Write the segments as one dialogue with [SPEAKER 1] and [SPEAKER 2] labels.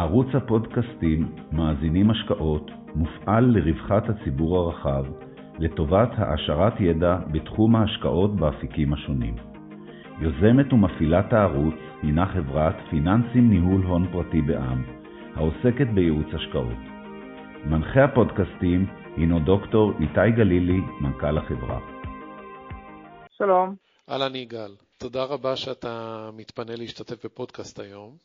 [SPEAKER 1] ערוץ הפודקאסטים מאזינים השקעות מופעל לרווחת הציבור הרחב, לטובת העשרת ידע בתחום ההשקעות באפיקים השונים. יוזמת ומפעילת הערוץ הינה חברת פיננסים ניהול הון פרטי בע"מ, העוסקת בייעוץ השקעות. מנחה הפודקאסטים הינו דוקטור איתי גלילי, מנכ"ל החברה.
[SPEAKER 2] שלום.
[SPEAKER 3] אהלן יגאל, תודה רבה שאתה מתפנה להשתתף בפודקאסט היום.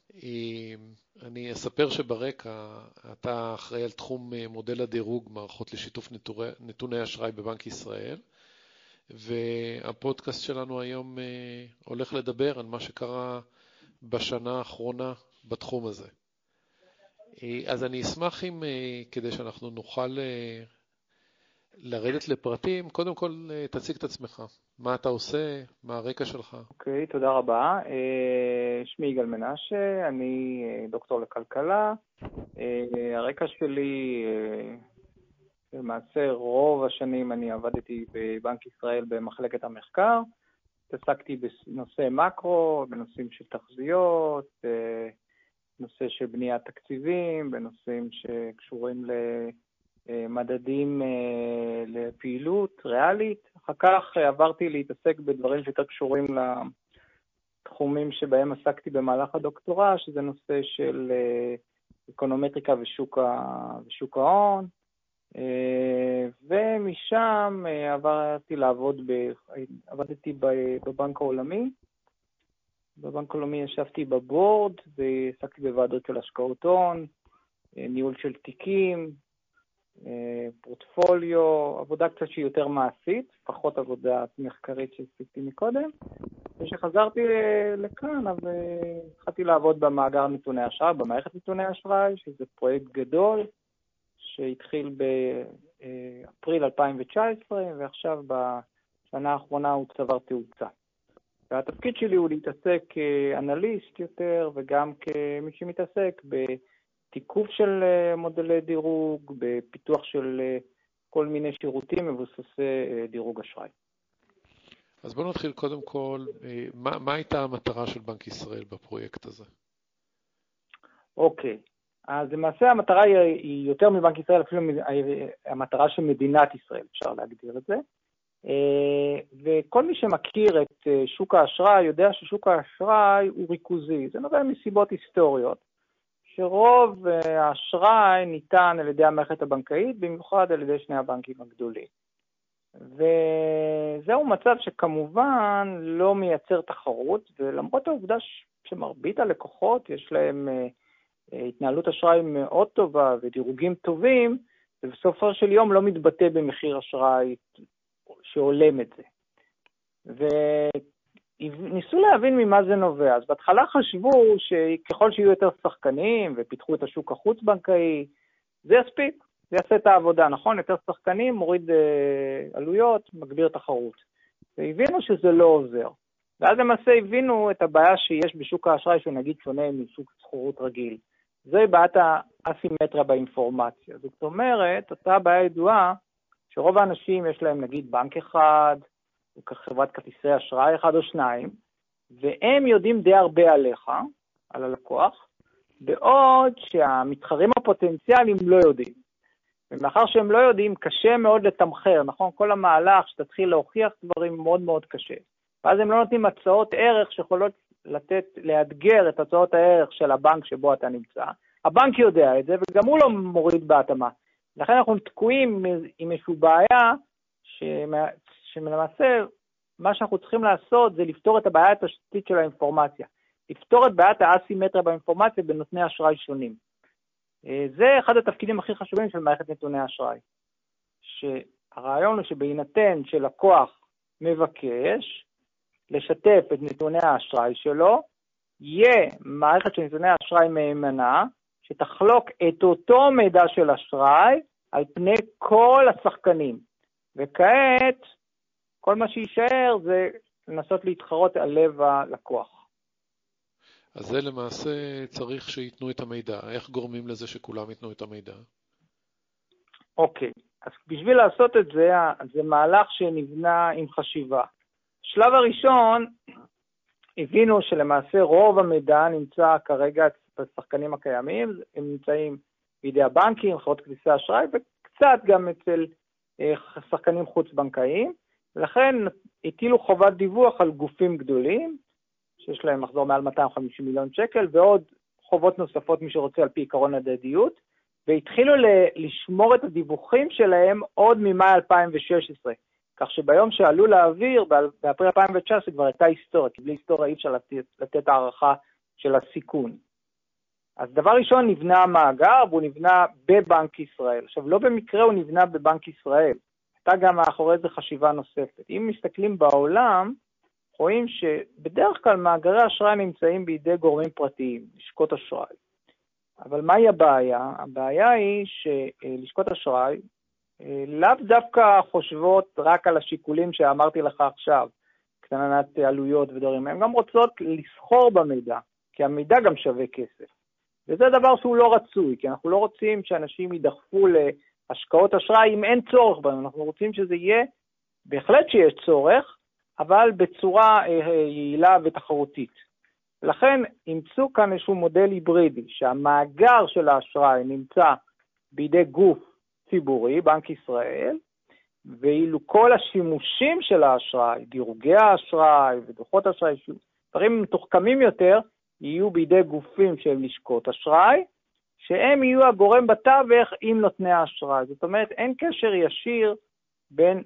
[SPEAKER 3] אני אספר שברקע אתה אחראי על תחום מודל הדירוג, מערכות לשיתוף נתוני אשראי בבנק ישראל, והפודקאסט שלנו היום אה, הולך לדבר על מה שקרה בשנה האחרונה בתחום הזה. אה, אז אני אשמח אם, אה, כדי שאנחנו נוכל לרדת לפרטים, קודם כל אה, תציג את עצמך. מה אתה עושה, מה הרקע שלך.
[SPEAKER 2] אוקיי, okay, תודה רבה. אה, שמי יגאל מנשה, אני אה, דוקטור לכלכלה. הרקע שלי, למעשה רוב השנים אני עבדתי בבנק ישראל במחלקת המחקר. התעסקתי בנושא מקרו, בנושאים של תחזיות, בנושא של בניית תקציבים, בנושאים שקשורים ל... מדדים אה, לפעילות ריאלית. אחר כך אה, עברתי להתעסק בדברים שיותר קשורים לתחומים שבהם עסקתי במהלך הדוקטורט, שזה נושא של אה, אקונומטריקה ושוק, ושוק ההון. ומשם עברתי לעבוד, ב, עבדתי בבנק העולמי. בבנק העולמי ישבתי בבורד ועסקתי בוועדות של השקעות הון, ניהול של תיקים, אה, פורטפוליו, עבודה קצת שהיא יותר מעשית, פחות עבודה מחקרית שהספיקתי מקודם. וכשחזרתי לכאן, אז אה, התחלתי לעבוד במאגר נתוני אשראי, במערכת נתוני אשראי, שזה פרויקט גדול שהתחיל באפריל 2019, ועכשיו בשנה האחרונה הוא צבר תאוצה. והתפקיד שלי הוא להתעסק כאנליסט יותר, וגם כמי שמתעסק ב... תיקוף של אה, מודלי דירוג, בפיתוח של אה, כל מיני שירותים מבוססי אה, דירוג אשראי.
[SPEAKER 3] אז בואו נתחיל קודם כל, מה, מה הייתה המטרה של בנק ישראל בפרויקט הזה?
[SPEAKER 2] אוקיי, אז למעשה המטרה היא, היא יותר מבנק ישראל, אפילו המטרה של מדינת ישראל, אפשר להגדיר את זה. וכל מי שמכיר את שוק האשראי יודע ששוק האשראי הוא ריכוזי. זה נובע מסיבות היסטוריות. שרוב אה, האשראי ניתן על ידי המערכת הבנקאית, במיוחד על ידי שני הבנקים הגדולים. וזהו מצב שכמובן לא מייצר תחרות, ולמרות העובדה שמרבית הלקוחות יש להם אה, אה, התנהלות אשראי מאוד טובה ודירוגים טובים, זה בסופו של יום לא מתבטא במחיר אשראי שהולם את זה. ניסו להבין ממה זה נובע. אז בהתחלה חשבו שככל שיהיו יותר שחקנים ופיתחו את השוק החוץ-בנקאי, זה יספיק, זה יעשה את העבודה, נכון? יותר שחקנים, מוריד אה, עלויות, מגביר תחרות. והבינו שזה לא עוזר. ואז למעשה הבינו את הבעיה שיש בשוק האשראי, שהוא נגיד שונה משוק שכירות רגיל. זה בעיית האסימטריה באינפורמציה. זאת אומרת, אותה בעיה ידועה, שרוב האנשים יש להם נגיד בנק אחד, חברת כרטיסי אשראי אחד או שניים, והם יודעים די הרבה עליך, על הלקוח, בעוד שהמתחרים הפוטנציאליים לא יודעים. ומאחר שהם לא יודעים, קשה מאוד לתמחר, נכון? כל המהלך שתתחיל להוכיח דברים מאוד מאוד קשה. ואז הם לא נותנים הצעות ערך שיכולות לתת, לאתגר את הצעות הערך של הבנק שבו אתה נמצא. הבנק יודע את זה, וגם הוא לא מוריד בהתאמה. לכן אנחנו תקועים עם איזושהי בעיה שלמעשה מה שאנחנו צריכים לעשות זה לפתור את הבעיה התשתית של האינפורמציה, לפתור את בעיית האסימטריה באינפורמציה בנותני אשראי שונים. אה, זה אחד התפקידים הכי חשובים של מערכת נתוני אשראי, שהרעיון הוא שבהינתן שלקוח מבקש לשתף את נתוני האשראי שלו, יהיה מערכת של נתוני אשראי מהימנה, שתחלוק את אותו מידע של אשראי על פני כל השחקנים. וכעת כל מה שיישאר זה לנסות להתחרות על לב הלקוח.
[SPEAKER 3] אז זה למעשה צריך שייתנו את המידע. איך גורמים לזה שכולם ייתנו את המידע?
[SPEAKER 2] אוקיי, אז בשביל לעשות את זה, זה מהלך שנבנה עם חשיבה. שלב הראשון, הבינו שלמעשה רוב המידע נמצא כרגע השחקנים הקיימים, הם נמצאים בידי הבנקים, חברות כרטיסי אשראי, וקצת גם אצל אה, שחקנים חוץ-בנקאיים, ולכן הטילו חובת דיווח על גופים גדולים, שיש להם מחזור מעל 250 מיליון שקל, ועוד חובות נוספות, מי שרוצה, על פי עקרון הדדיות, והתחילו לשמור את הדיווחים שלהם עוד ממאי 2016. כך שביום שעלו לאוויר, באפריל 2019 כבר הייתה היסטוריה, כי בלי היסטוריה אי אפשר לתת, לתת הערכה של הסיכון. אז דבר ראשון, נבנה המאגר, והוא נבנה בבנק ישראל. עכשיו, לא במקרה הוא נבנה בבנק ישראל, הייתה גם מאחורי זה חשיבה נוספת. אם מסתכלים בעולם, רואים שבדרך כלל מאגרי אשראי נמצאים בידי גורמים פרטיים, לשכות אשראי. אבל מהי הבעיה? הבעיה היא שלשכות אשראי אה, לאו דווקא חושבות רק על השיקולים שאמרתי לך עכשיו, קטנת עלויות ודברים, הן גם רוצות לסחור במידע, כי המידע גם שווה כסף. וזה דבר שהוא לא רצוי, כי אנחנו לא רוצים שאנשים יידחפו להשקעות אשראי אם אין צורך בהם, אנחנו רוצים שזה יהיה, בהחלט שיש צורך, אבל בצורה אה, יעילה ותחרותית. לכן אימצו כאן איזשהו מודל היברידי, שהמאגר של האשראי נמצא בידי גוף ציבורי, בנק ישראל, ואילו כל השימושים של האשראי, דירוגי האשראי ודוחות אשראי, דברים מתוחכמים יותר, יהיו בידי גופים שהם לשכות אשראי, שהם יהיו הגורם בתווך עם נותני האשראי. זאת אומרת, אין קשר ישיר בין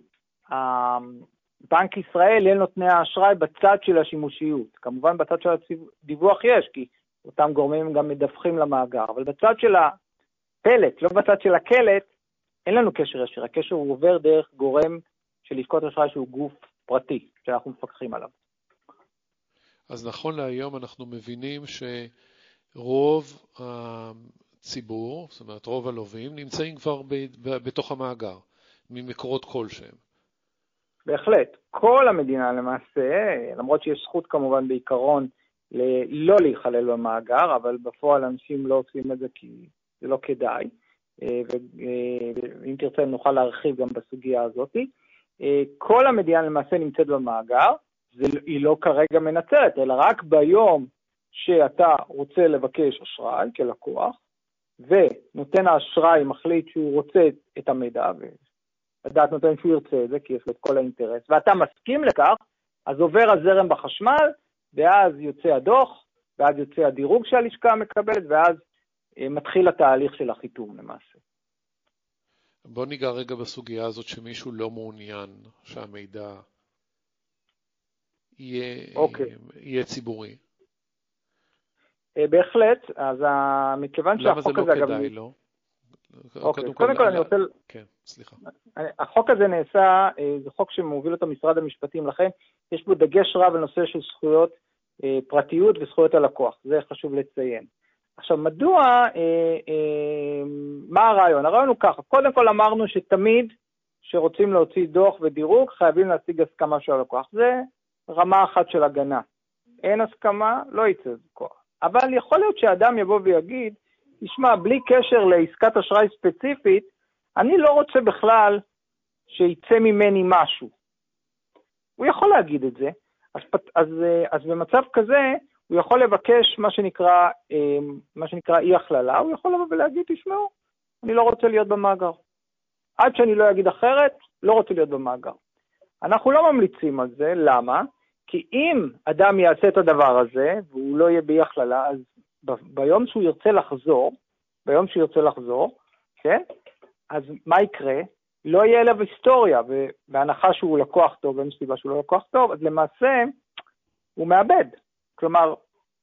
[SPEAKER 2] בנק ישראל לנותני האשראי בצד של השימושיות. כמובן בצד של הדיווח יש, כי אותם גורמים גם מדווחים למאגר, אבל בצד של הפלט, לא בצד של הקלט, אין לנו קשר ישיר, הקשר הוא עובר דרך גורם של לשכות אשראי שהוא גוף פרטי, שאנחנו מפקחים עליו.
[SPEAKER 3] אז נכון להיום אנחנו מבינים שרוב הציבור, זאת אומרת רוב הלווים, נמצאים כבר בתוך המאגר, ממקורות כלשהם.
[SPEAKER 2] בהחלט. כל המדינה למעשה, למרות שיש זכות כמובן בעיקרון לא להיכלל במאגר, אבל בפועל אנשים לא עושים את זה כי זה לא כדאי. אה, ואם תרצה נוכל להרחיב גם בסוגיה הזאת. אה, כל המדינה למעשה נמצאת במאגר, זה, היא לא כרגע מנצלת, אלא רק ביום שאתה רוצה לבקש אשראי כלקוח, ונותן האשראי מחליט שהוא רוצה את המידע, ולדעת נותן שהוא ירצה את זה, כי יש לו את כל האינטרס, ואתה מסכים לכך, אז עובר הזרם בחשמל, ואז יוצא הדוח, ואז יוצא הדירוג שהלשכה מקבלת, ואז אה, מתחיל התהליך של החיתום למעשה.
[SPEAKER 3] בוא ניגע רגע בסוגיה הזאת שמישהו לא מעוניין שהמידע יהיה, okay. אוקיי. יהיה ציבורי.
[SPEAKER 2] אה, בהחלט, אז מכיוון שהחוק
[SPEAKER 3] הזה...
[SPEAKER 2] למה זה
[SPEAKER 3] לא כדאי לו?
[SPEAKER 2] אוקיי, קודם, כל אני רוצה...
[SPEAKER 3] כן, סליחה.
[SPEAKER 2] החוק הזה נעשה, אה, זה חוק שמוביל אותו משרד המשפטים, לכן יש בו דגש רב על נושא של זכויות פרטיות וזכויות הלקוח, זה חשוב לציין. עכשיו, מדוע, אה, אה, מה הרעיון? הרעיון הוא ככה, קודם כל אמרנו שתמיד כשרוצים להוציא דוח ודירוג, חייבים להשיג הסכמה של הלקוח. זה רמה אחת של הגנה. אין הסכמה, לא יצא כוח. אבל יכול להיות שאדם יבוא ויגיד, תשמע, בלי קשר לעסקת אשראי ספציפית, אני לא רוצה בכלל שיצא ממני משהו. הוא יכול להגיד את זה. אז, אז, אה, אז במצב כזה, הוא יכול לבקש מה שנקרא, אמ, מה שנקרא אי הכללה, הוא יכול לבוא ולהגיד, תשמעו, אני לא רוצה להיות במאגר. עד שאני לא אגיד אחרת, לא רוצה להיות במאגר. אנחנו לא ממליצים על זה, למה? כי אם אדם יעשה את הדבר הזה, והוא לא יהיה באי הכללה, אז ב- ביום שהוא ירצה לחזור, ביום שהוא ירצה לחזור, כן? אז מה יקרה? לא יהיה אליו היסטוריה, ובהנחה שהוא לקוח טוב, ואין סיבה שהוא לא לקוח טוב, אז למעשה הוא מאבד. כלומר,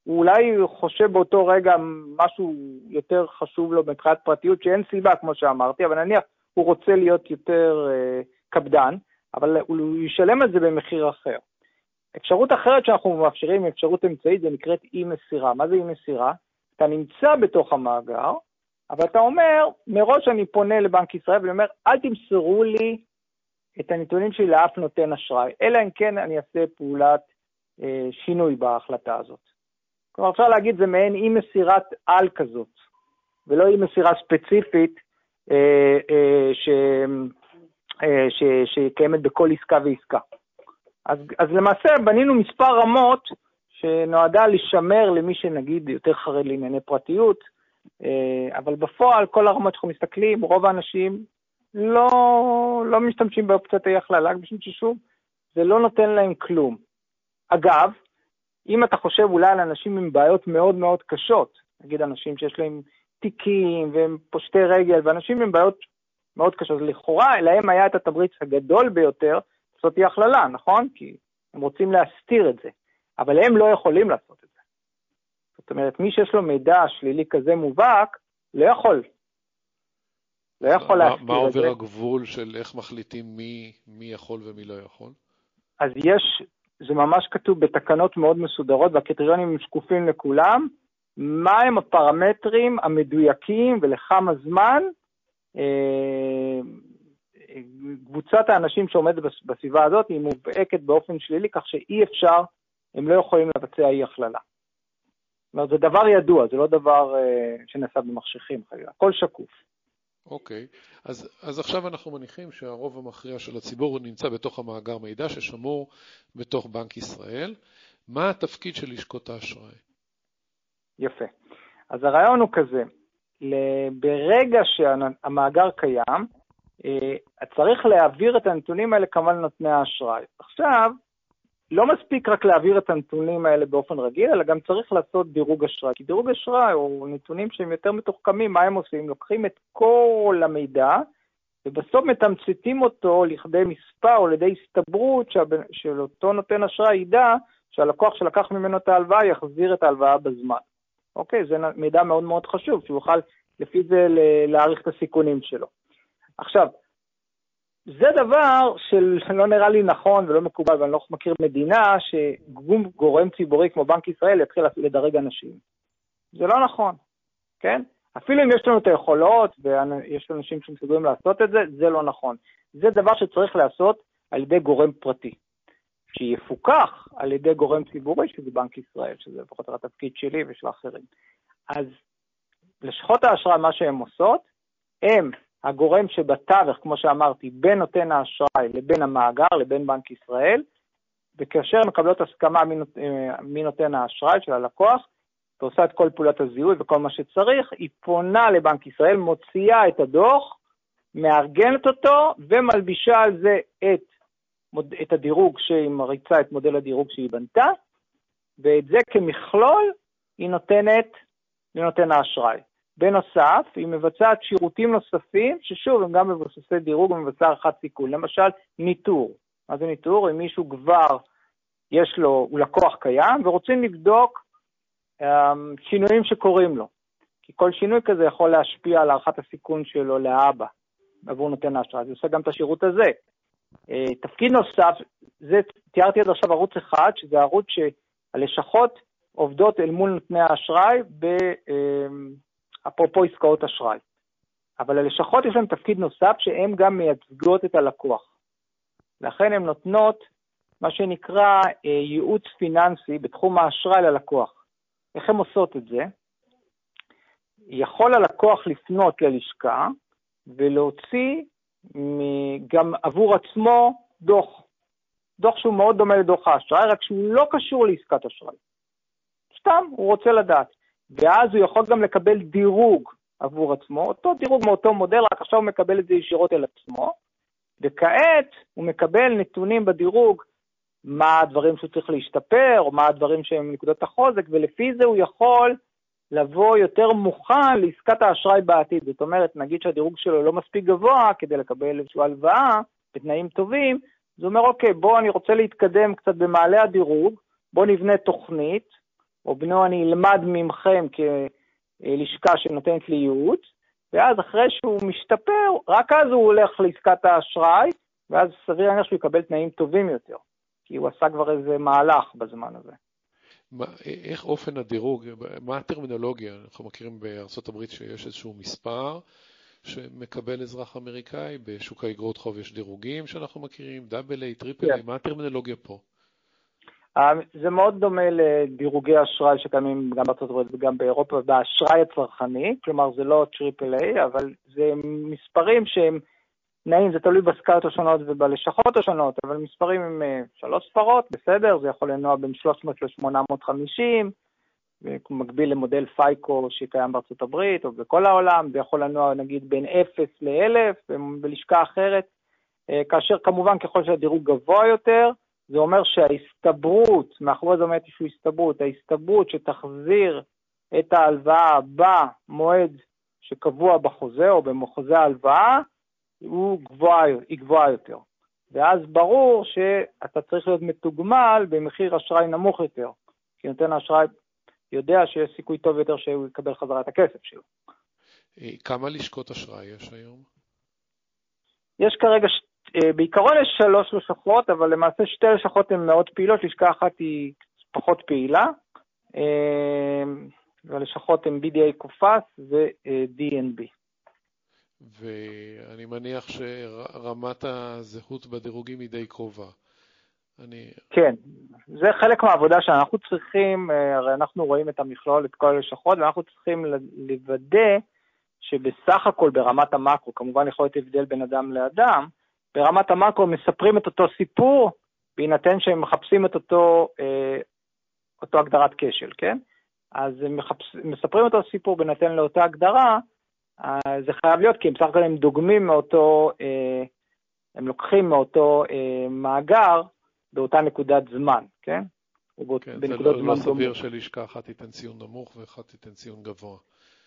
[SPEAKER 2] הוא אולי חושב באותו רגע משהו יותר חשוב לו מבחינת פרטיות, שאין סיבה, כמו שאמרתי, אבל נניח הוא רוצה להיות יותר אה, קפדן, אבל הוא ישלם על זה במחיר אחר. אפשרות אחרת שאנחנו מאפשרים, אפשרות אמצעית, זה נקראת אי מסירה. מה זה אי מסירה? אתה נמצא בתוך המאגר, אבל אתה אומר, מראש אני פונה לבנק ישראל ואני אומר, אל תמסרו לי את הנתונים שלי לאף נותן אשראי, אלא אם כן אני אעשה פעולת אה, שינוי בהחלטה הזאת. כלומר, אפשר להגיד, זה מעין אי מסירת על כזאת, ולא אי מסירה ספציפית אה, אה, ש, אה, ש, שקיימת בכל עסקה ועסקה. אז, אז למעשה בנינו מספר רמות שנועדה לשמר למי שנגיד יותר חרד לענייני פרטיות, אה, אבל בפועל, כל הרמות שאנחנו מסתכלים, רוב האנשים לא, לא משתמשים באופציית אי-הכללה, משום ששוב, זה לא נותן להם כלום. אגב, אם אתה חושב אולי על אנשים עם בעיות מאוד מאוד קשות, נגיד אנשים שיש להם תיקים והם פושטי רגל, ואנשים עם בעיות מאוד קשות, לכאורה להם היה את התמריץ הגדול ביותר לעשות אי הכללה, נכון? כי הם רוצים להסתיר את זה, אבל הם לא יכולים לעשות את זה. זאת אומרת, מי שיש לו מידע שלילי כזה מובהק, לא יכול. לא יכול להסתיר את זה.
[SPEAKER 3] מה עובר הגבול של איך מחליטים מי, מי יכול ומי לא יכול?
[SPEAKER 2] אז יש, זה ממש כתוב בתקנות מאוד מסודרות, והקריטריונים הם שקופים לכולם, מהם הפרמטרים המדויקים ולכמה זמן אה, קבוצת האנשים שעומדת בסביבה הזאת היא מובהקת באופן שלילי, כך שאי אפשר, הם לא יכולים לבצע אי הכללה. זאת אומרת, זה דבר ידוע, זה לא דבר uh, שנעשה במחשכים חלילה, הכל שקוף.
[SPEAKER 3] אוקיי, okay. אז, אז עכשיו אנחנו מניחים שהרוב המכריע של הציבור נמצא בתוך המאגר מידע ששמור בתוך בנק ישראל. מה התפקיד של לשכות האשראי?
[SPEAKER 2] יפה. אז הרעיון הוא כזה, ברגע שהמאגר קיים, אה, צריך להעביר את הנתונים האלה כמובן לנותני האשראי. עכשיו, לא מספיק רק להעביר את הנתונים האלה באופן רגיל, אלא גם צריך לעשות דירוג אשראי. כי דירוג אשראי הוא נתונים שהם יותר מתוחכמים, מה הם עושים? לוקחים את כל המידע, ובסוף מתמצתים אותו לכדי מספר או לידי הסתברות של אותו נותן אשראי ידע שהלקוח שלקח ממנו את ההלוואה יחזיר את ההלוואה בזמן. אוקיי? זה מידע מאוד מאוד חשוב, שהוא יוכל לפי זה להעריך את הסיכונים שלו. עכשיו, זה דבר שלא נראה לי נכון ולא מקובל, ואני לא מכיר מדינה שגורם ציבורי כמו בנק ישראל יתחיל לדרג אנשים. זה לא נכון, כן? אפילו אם יש לנו את היכולות ויש אנשים שמסוגלים לעשות את זה, זה לא נכון. זה דבר שצריך לעשות על ידי גורם פרטי, שיפוקח על ידי גורם ציבורי, שזה בנק ישראל, שזה לפחות התפקיד שלי ושל האחרים. אז לשכות האשראי, מה שהן עושות, הן הגורם שבתווך, כמו שאמרתי, בין נותן האשראי לבין המאגר, לבין בנק ישראל, וכאשר מקבלות הסכמה מנותן האשראי של הלקוח, ועושה את כל פעולת הזיהוי וכל מה שצריך, היא פונה לבנק ישראל, מוציאה את הדוח, מארגנת אותו ומלבישה על זה את, את הדירוג שהיא מריצה את מודל הדירוג שהיא בנתה, ואת זה כמכלול היא נותנת לנותן האשראי. בנוסף, היא מבצעת שירותים נוספים, ששוב, הם גם מבוססי דירוג ומבצע הערכת סיכון. למשל, ניטור. מה זה ניטור? אם מישהו כבר, יש לו, הוא לקוח קיים, ורוצים לבדוק um, שינויים שקורים לו. כי כל שינוי כזה יכול להשפיע על הערכת הסיכון שלו לאבא, עבור נותן האשראי. זה עושה גם את השירות הזה. Uh, תפקיד נוסף, זה, תיארתי עד עכשיו ערוץ אחד, שזה ערוץ שהלשכות עובדות אל מול נותני האשראי, uh, אפרופו עסקאות אשראי. אבל ללשכות יש להן תפקיד נוסף שהן גם מייצגות את הלקוח. לכן הן נותנות מה שנקרא אה, ייעוץ פיננסי בתחום האשראי ללקוח. איך הן עושות את זה? יכול הלקוח לפנות ללשכה ולהוציא גם עבור עצמו דוח. דוח שהוא מאוד דומה לדוח האשראי, רק שהוא לא קשור לעסקת אשראי. סתם, הוא רוצה לדעת. ואז הוא יכול גם לקבל דירוג עבור עצמו, אותו דירוג מאותו מודל, רק עכשיו הוא מקבל את זה ישירות אל עצמו, וכעת הוא מקבל נתונים בדירוג, מה הדברים שהוא צריך להשתפר, או מה הדברים שהם נקודות החוזק, ולפי זה הוא יכול לבוא יותר מוכן לעסקת האשראי בעתיד. זאת אומרת, נגיד שהדירוג שלו לא מספיק גבוה כדי לקבל איזושהי הלוואה בתנאים טובים, אז הוא אומר, אוקיי, בוא, אני רוצה להתקדם קצת במעלה הדירוג, בוא נבנה תוכנית, או בואו אני אלמד מכם כלשכה שנותנת לי ייעוץ, ואז אחרי שהוא משתפר, רק אז הוא הולך לעסקת האשראי, ואז סביר להניח שהוא יקבל תנאים טובים יותר, כי הוא עשה כבר איזה מהלך בזמן הזה.
[SPEAKER 3] מה, איך אופן הדירוג, מה הטרמינולוגיה? אנחנו מכירים בארה"ב שיש איזשהו מספר שמקבל אזרח אמריקאי, בשוק האגרות חוב יש דירוגים שאנחנו מכירים, double A, triple A, מה הטרמינולוגיה פה?
[SPEAKER 2] זה מאוד דומה לדירוגי אשראי שקיימים גם בארצות הברית וגם באירופה באשראי הצרכני, כלומר זה לא triple A, אבל זה מספרים שהם תנאים, זה תלוי בסקלות השונות ובלשכות השונות, אבל מספרים הם אה, שלוש ספרות, בסדר, זה יכול לנוע בין 300 ל-850, מקביל למודל FICO שקיים בארצות הברית או בכל העולם, זה יכול לנוע נגיד בין 0 ל-1000 בלשכה אחרת, אה, כאשר כמובן ככל שהדירוג גבוה יותר, זה אומר שההסתברות, מאחורי זה עומד איזושהי הסתברות, ההסתברות שתחזיר את ההלוואה במועד שקבוע בחוזה או בחוזה ההלוואה, הוא גבוה, היא גבוהה יותר. ואז ברור שאתה צריך להיות מתוגמל במחיר אשראי נמוך יותר, כי נותן האשראי יודע שיש סיכוי טוב יותר שהוא יקבל חזרה את הכסף שלו.
[SPEAKER 3] אה, כמה לשכות אשראי יש היום?
[SPEAKER 2] יש כרגע, בעיקרון יש שלוש לשכות, אבל למעשה שתי לשכות הן מאוד פעילות, לשכה אחת היא פחות פעילה, אה, והלשכות הן BDA קופס ו-DNB.
[SPEAKER 3] ואני מניח שרמת הזהות בדירוגים היא די קרובה.
[SPEAKER 2] אני... כן, זה חלק מהעבודה שאנחנו צריכים, אה, הרי אנחנו רואים את המכלול, את כל הלשכות, ואנחנו צריכים לוודא שבסך הכל ברמת המקרו, כמובן יכול להיות הבדל בין אדם לאדם, ברמת המקרו מספרים את אותו סיפור, בהינתן שהם מחפשים את אותו, אה, אותו הגדרת כשל, כן? אז הם מחפש, מספרים את אותו סיפור בהינתן לאותה הגדרה, אה, זה חייב להיות, כי הם סך הכל הם דוגמים מאותו, אה, הם לוקחים מאותו אה, מאגר באותה נקודת זמן, כן?
[SPEAKER 3] כן, זה לא, לא סביר שלשכה אחת תיתן ציון נמוך ואחת תיתן ציון גבוה.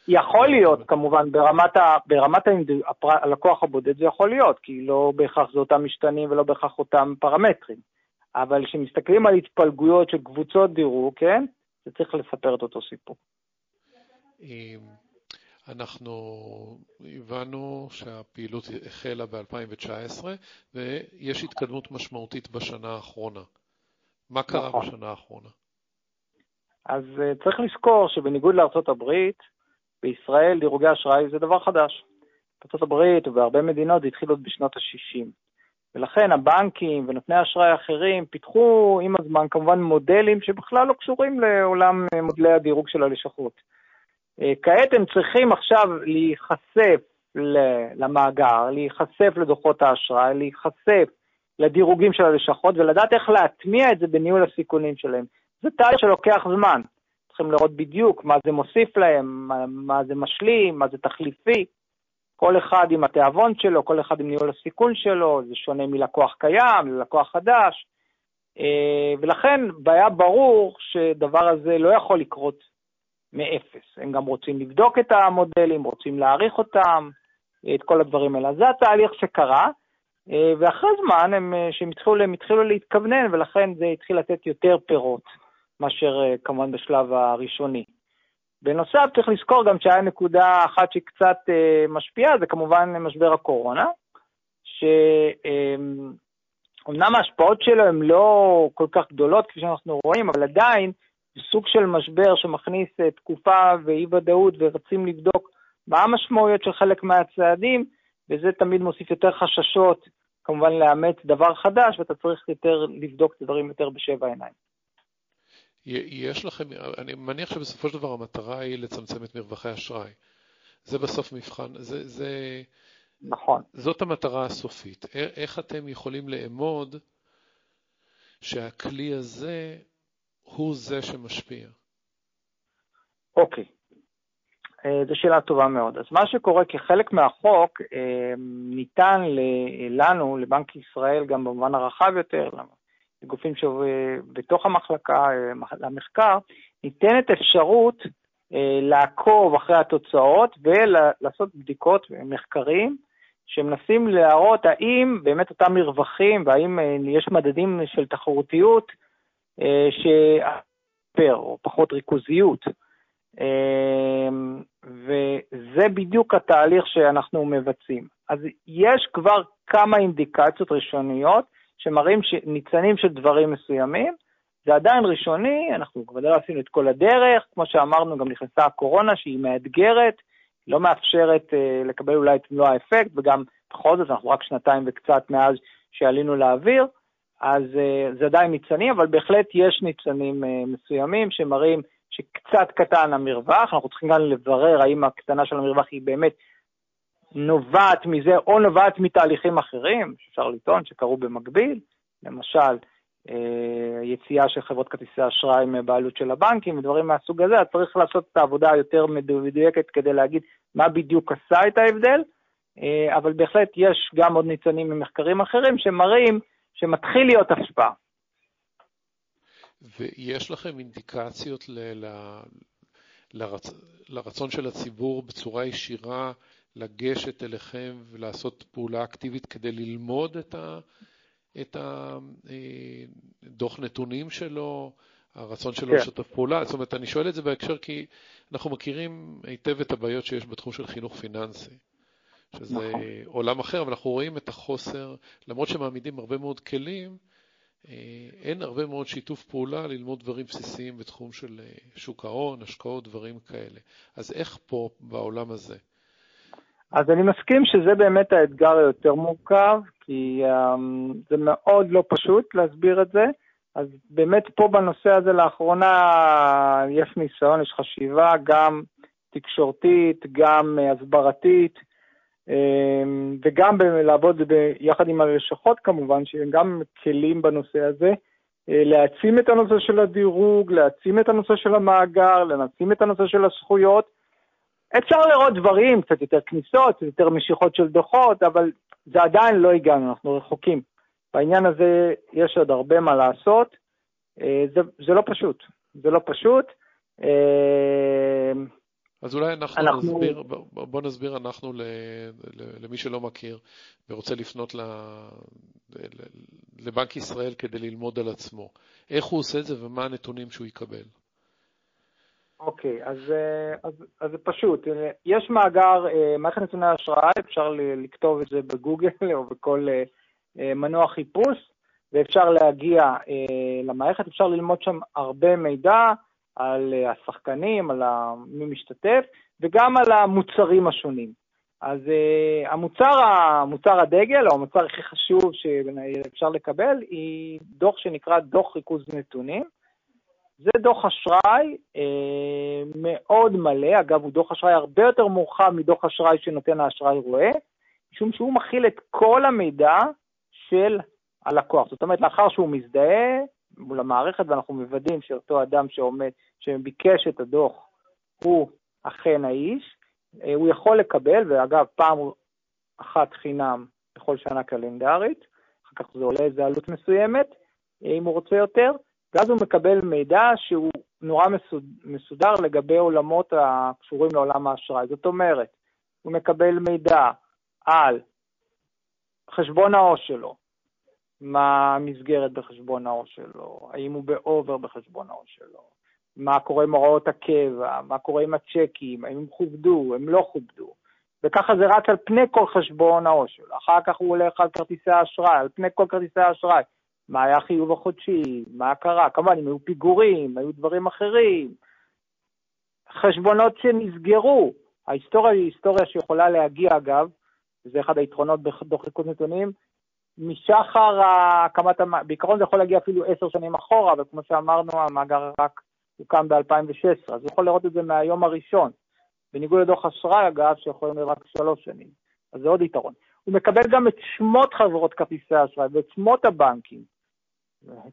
[SPEAKER 2] יכול להיות, כמובן, ברמת, ה, ברמת הפר, הלקוח הבודד זה יכול להיות, כי לא בהכרח זה אותם משתנים ולא בהכרח אותם פרמטרים. אבל כשמסתכלים על התפלגויות של קבוצות דירוג, כן, זה צריך לספר את אותו סיפור.
[SPEAKER 3] אנחנו הבנו שהפעילות החלה ב-2019 ויש התקדמות משמעותית בשנה האחרונה. מה קרה נכון. בשנה האחרונה?
[SPEAKER 2] אז uh, צריך לזכור שבניגוד לארצות הברית, בישראל דירוגי אשראי זה דבר חדש. בארצות הברית ובהרבה מדינות זה התחיל עוד בשנות ה-60. ולכן הבנקים ונותני אשראי אחרים פיתחו עם הזמן כמובן מודלים שבכלל לא קשורים לעולם מודלי הדירוג של הלשכות. אה, כעת הם צריכים עכשיו להיחשף למאגר, להיחשף לדוחות האשראי, להיחשף לדירוגים של הלשכות ולדעת איך להטמיע את זה בניהול הסיכונים שלהם. זה תהליך שלוקח זמן. צריכים לראות בדיוק מה זה מוסיף להם, מה, מה זה משלים, מה זה תחליפי. כל אחד עם התיאבון שלו, כל אחד עם ניהול הסיכון שלו, זה שונה מלקוח קיים ללקוח חדש. אה, ולכן היה ברור שדבר הזה לא יכול לקרות מאפס. הם גם רוצים לבדוק את המודלים, רוצים להעריך אותם, את כל הדברים האלה. זה התהליך שקרה, אה, ואחרי זמן הם, אה, שהם התחילו, הם התחילו להתכוונן, ולכן זה התחיל לתת יותר פירות מאשר אה, כמובן בשלב הראשוני. בנוסף, צריך לזכור גם שהיה נקודה אחת שקצת משפיעה, זה כמובן משבר הקורונה, שאומנם ההשפעות שלו הן לא כל כך גדולות כפי שאנחנו רואים, אבל עדיין סוג של משבר שמכניס אה, תקופה ואי-ודאות ורצים לבדוק מה המשמעויות של חלק מהצעדים, וזה תמיד מוסיף יותר חששות, כמובן לאמץ דבר חדש, ואתה צריך יותר לבדוק את הדברים יותר בשבע עיניים.
[SPEAKER 3] יש לכם, אני מניח שבסופו של דבר המטרה היא לצמצם את מרווחי אשראי. זה בסוף מבחן, זה, זה...
[SPEAKER 2] נכון.
[SPEAKER 3] זאת המטרה הסופית. איך אתם יכולים לאמוד שהכלי הזה הוא זה שמשפיע?
[SPEAKER 2] אוקיי, אה, זו שאלה טובה מאוד. אז מה שקורה כחלק מהחוק, אה, ניתן לנו, לבנק ישראל, גם במובן הרחב יותר, לגופים שבתוך המחלקה, אה, למחקר, ניתנת אפשרות לעקוב אחרי התוצאות ולעשות בדיקות ומחקרים שמנסים להראות האם באמת אותם מרווחים והאם יש מדדים של תחרותיות שפר או פחות ריכוזיות. וזה בדיוק התהליך שאנחנו מבצעים. אז יש כבר כמה אינדיקציות ראשוניות שמראים ניצנים של דברים מסוימים, זה עדיין ראשוני, אנחנו כבר לא עשינו את כל הדרך, כמו שאמרנו, גם נכנסה הקורונה שהיא מאתגרת, לא מאפשרת uh, לקבל אולי את מלוא האפקט, וגם בכל זאת אנחנו רק שנתיים וקצת מאז שעלינו לאוויר, אז uh, זה עדיין ניצנים, אבל בהחלט יש ניצנים uh, מסוימים שמראים שקצת קטן המרווח, אנחנו צריכים גם לברר האם הקטנה של המרווח היא באמת נובעת מזה או נובעת מתהליכים אחרים, שאפשר לטעון שקרו במקביל, למשל, אה, יציאה של חברות כרטיסי אשראי מבעלות של הבנקים ודברים מהסוג הזה, אז צריך לעשות את העבודה היותר מדויקת כדי להגיד מה בדיוק עשה את ההבדל, אה, אבל בהחלט יש גם עוד ניצנים ממחקרים אחרים שמראים שמתחיל להיות השפעה.
[SPEAKER 3] ויש לכם אינדיקציות ל... לרצ... לרצון של הציבור בצורה ישירה לגשת אליכם ולעשות פעולה אקטיבית כדי ללמוד את, ה... את הדוח אה, נתונים שלו, הרצון שלו כן. לשתף פעולה. זאת אומרת, אני שואל את זה בהקשר כי אנחנו מכירים היטב את הבעיות שיש בתחום של חינוך פיננסי. שזה נכון. עולם אחר, אבל אנחנו רואים את החוסר, למרות שמעמידים הרבה מאוד כלים, אה, אין הרבה מאוד שיתוף פעולה ללמוד דברים בסיסיים בתחום של אה, שוק ההון, השקעות, דברים כאלה. אז איך פה, בעולם הזה?
[SPEAKER 2] אז אני מסכים שזה באמת האתגר היותר מורכב, כי um, זה מאוד לא פשוט להסביר את זה. אז באמת פה בנושא הזה לאחרונה יש ניסיון, יש חשיבה גם תקשורתית, גם הסברתית, אמ, וגם לעבוד יחד עם הלשכות כמובן, שהם גם כלים בנושא הזה, אה, להעצים את הנושא של הדירוג, להעצים את הנושא של המאגר, להעצים את הנושא של הזכויות. אפשר לראות דברים, קצת יותר כניסות, קצת יותר משיכות של דוחות, אבל זה עדיין לא הגענו, אנחנו רחוקים. בעניין הזה יש עוד הרבה מה לעשות. אה, זה, זה לא פשוט, זה לא פשוט. אה,
[SPEAKER 3] אז אולי אנחנו, אנחנו... נסביר, בוא נסביר אנחנו למי שלא מכיר ורוצה לפנות לבנק ישראל כדי ללמוד על עצמו. איך הוא עושה את זה ומה הנתונים שהוא יקבל?
[SPEAKER 2] אוקיי, אז, אז, זה פשוט. יש מאגר, אה, מערכת נתוני אשראי, אפשר לכתוב את זה בגוגל או בכל אה, מנוע חיפוש, ואפשר להגיע אה, למערכת, אפשר ללמוד שם הרבה מידע. על אה, השחקנים, על מי משתתף, וגם על המוצרים השונים. אז uh, המוצר, המוצר הדגל, או המוצר הכי חשוב שאפשר לקבל, היא דוח שנקרא דוח ריכוז נתונים. זה דוח אשראי uh, מאוד מלא, אגב, הוא דוח אשראי הרבה יותר מורחב מדוח אשראי שנותן האשראי רואה, משום שהוא מכיל את כל המידע של הלקוח. זאת אומרת, לאחר שהוא מזדהה מול המערכת ואנחנו מוודאים שאותו אדם שעומד, שביקש את הדוח הוא אכן האיש, אה, הוא יכול לקבל, ואגב, פעם אחת חינם בכל שנה קלנדרית, אחר כך זה עולה איזה עלות מסוימת, אה, אם הוא רוצה יותר, ואז הוא מקבל מידע שהוא נורא מסודר לגבי עולמות הקשורים לעולם האשראי. זאת אומרת, הוא מקבל מידע על חשבון העו"ש שלו, מה המסגרת בחשבון העו"ש שלו, האם הוא באובר בחשבון העו"ש שלו, מה קורה עם הוראות הקבע, מה קורה עם הצ'קים, האם הם כובדו, הם לא כובדו. וככה זה רץ על פני כל חשבון העו"ש שלו. אחר כך הוא הולך על כרטיסי האשראי, על פני כל כרטיסי האשראי. מה היה החיוב החודשי, מה קרה, כמובן אם היו פיגורים, היו דברים אחרים. חשבונות שנסגרו. ההיסטוריה היא היסטוריה שיכולה להגיע, אגב, וזה אחד היתרונות בדוח ריכוז נתונים, משחר הקמת, בעיקרון זה יכול להגיע אפילו עשר שנים אחורה, וכמו שאמרנו, המאגר רק הוקם ב-2016, אז הוא יכול לראות את זה מהיום הראשון. בניגוד לדוח אשראי, אגב, שיכול להיות רק שלוש שנים. אז זה עוד יתרון. הוא מקבל גם את שמות חברות כרטיסי האשראי ואת שמות הבנקים,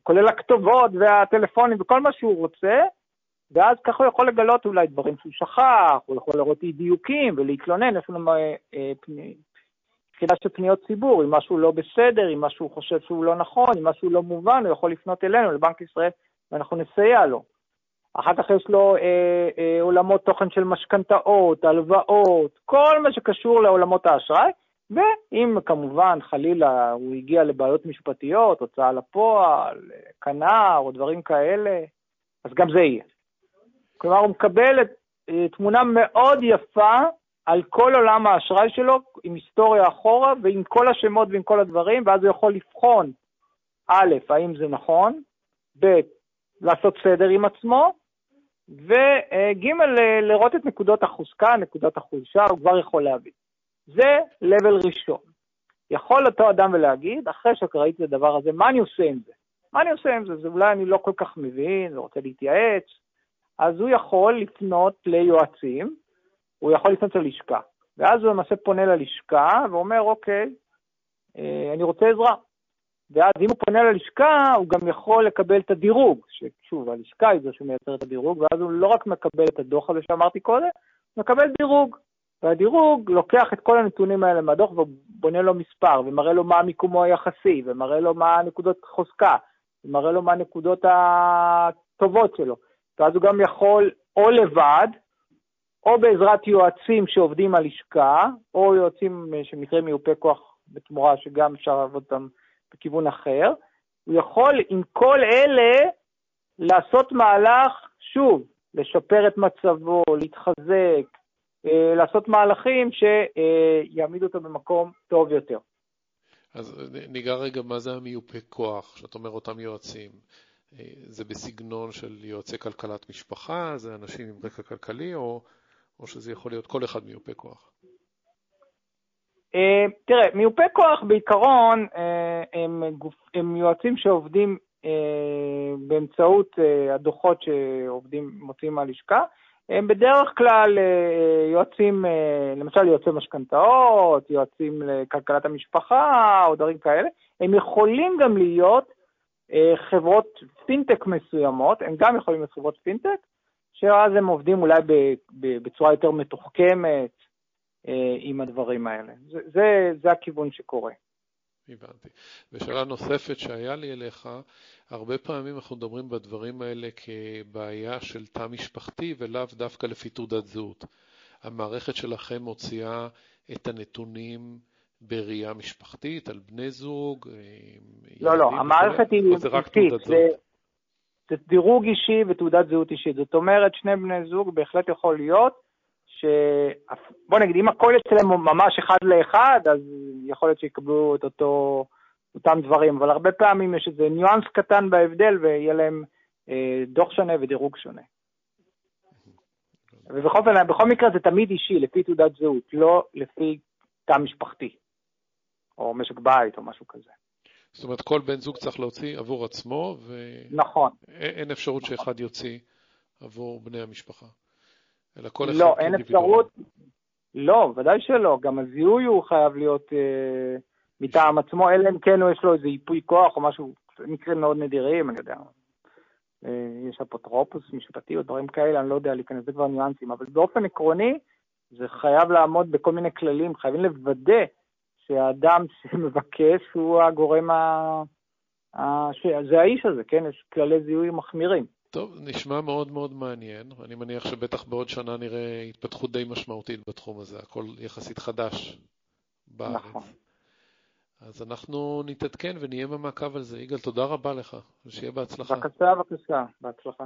[SPEAKER 2] כולל הכתובות והטלפונים וכל מה שהוא רוצה, ואז ככה הוא יכול לגלות אולי דברים שהוא שכח, הוא יכול לראות אי דיוקים ולהתלונן, יש לנו אה, אה, יחידה של פניות ציבור, אם משהו לא בסדר, אם משהו חושב שהוא לא נכון, אם משהו לא מובן, הוא יכול לפנות אלינו, לבנק ישראל, ואנחנו נסייע לו. אחר כך יש לו אה, אה, עולמות תוכן של משכנתאות, הלוואות, כל מה שקשור לעולמות האשראי, ואם כמובן חלילה הוא הגיע לבעיות משפטיות, הוצאה לפועל, כנר או דברים כאלה, אז גם זה יהיה. כלומר, הוא מקבל את, אה, תמונה מאוד יפה על כל עולם האשראי שלו, עם היסטוריה אחורה ועם כל השמות ועם כל הדברים, ואז הוא יכול לבחון, א', האם זה נכון, ב', לעשות סדר עם עצמו, וג', לראות את נקודות החוזקה, נקודות החולשה, הוא כבר יכול להבין. זה level ראשון. יכול אותו אדם ולהגיד, אחרי שראיתי את הדבר הזה, מה אני עושה עם זה? מה אני עושה עם זה? זה אולי אני לא כל כך מבין, לא רוצה להתייעץ, אז הוא יכול לפנות ליועצים, הוא יכול לפנות ללשכה. ואז הוא למעשה פונה ללשכה ואומר, אוקיי, אה, אני רוצה עזרה. ואז אם הוא פונה ללשכה, הוא גם יכול לקבל את הדירוג, ששוב, הלשכה היא זו שמייצרת את הדירוג, ואז הוא לא רק מקבל את הדוח הזה שאמרתי קודם, הוא מקבל דירוג. והדירוג לוקח את כל הנתונים האלה מהדוח ובונה לו מספר, ומראה לו מה מיקומו היחסי, ומראה לו מה הנקודות חוזקה, ומראה לו מה הנקודות הטובות שלו. ואז הוא גם יכול או לבד, או בעזרת יועצים שעובדים על לשכה, או יועצים שמקרים מיופה כוח בתמורה, שגם אפשר לעבוד אותם בכיוון אחר, הוא יכול עם כל אלה לעשות מהלך, שוב, לשפר את מצבו, להתחזק, לעשות מהלכים שיעמידו אותו במקום טוב יותר.
[SPEAKER 3] אז ניגע רגע מה זה המיופה כוח, שאת אומר אותם יועצים. אה, זה בסגנון של יועצי כלכלת משפחה, זה אנשים עם רקע כלכלי, או, או שזה יכול להיות כל אחד מיופה כוח?
[SPEAKER 2] אה, תראה, מיופה כוח בעיקרון הם, גוף, הם יועצים שעובדים באמצעות הדוחות שעובדים, מוציאים מהלשכה, הם בדרך כלל אה, יועצים, אה, למשל יועצי משכנתאות, יועצים לכלכלת המשפחה או דברים כאלה, הם יכולים גם להיות אה, חברות פינטק מסוימות, הם גם יכולים להיות חברות פינטק, שאז הם עובדים אולי בצורה יותר מתוחכמת עם הדברים האלה. זה, זה, זה הכיוון שקורה.
[SPEAKER 3] הבנתי. ושאלה נוספת שהיה לי אליך, הרבה פעמים אנחנו מדברים בדברים האלה כבעיה של תא משפחתי ולאו דווקא לפי תעודת זהות. המערכת שלכם מוציאה את הנתונים בראייה משפחתית על בני זוג?
[SPEAKER 2] לא, לא, המערכת היא אישית. זה, זה דירוג אישי ותעודת זהות אישית. זאת אומרת, שני בני זוג בהחלט יכול להיות ש... בוא נגיד, אם הכל אצלם ממש אחד לאחד, אז יכול להיות שיקבלו את אותו, אותם דברים, אבל הרבה פעמים יש איזה ניואנס קטן בהבדל ויהיה להם אה, דוח שונה ודירוג שונה. ובכל פעם, בכל מקרה זה תמיד אישי, לפי תעודת זהות, לא לפי תא משפחתי, או משק בית או משהו כזה.
[SPEAKER 3] זאת אומרת, כל בן זוג צריך להוציא עבור עצמו,
[SPEAKER 2] ואין נכון.
[SPEAKER 3] אפשרות נכון. שאחד יוציא עבור בני המשפחה. אלא כל אחד
[SPEAKER 2] לא, אין אפשרות, לא, ודאי שלא. גם הזיהוי הוא חייב להיות אה, מטעם עצמו, אלא אם כן יש לו איזה ייפוי כוח או משהו, מקרים מאוד נדירים, אני יודע. אה, יש אפוטרופוס משפטי או דברים כאלה, אני לא יודע להיכנס, זה כבר ניואנסים, אבל באופן עקרוני, זה חייב לעמוד בכל מיני כללים, חייבים לוודא שהאדם שמבקש הוא הגורם ה... ה... זה האיש הזה, כן? יש כללי זיהוי מחמירים.
[SPEAKER 3] טוב, נשמע מאוד מאוד מעניין. אני מניח שבטח בעוד שנה נראה התפתחות די משמעותית בתחום הזה, הכל יחסית חדש בארץ. נכון. אז אנחנו נתעדכן ונהיה במעקב על זה. יגאל, תודה רבה לך, ושיהיה בהצלחה.
[SPEAKER 2] בבקשה, בבקשה, בהצלחה.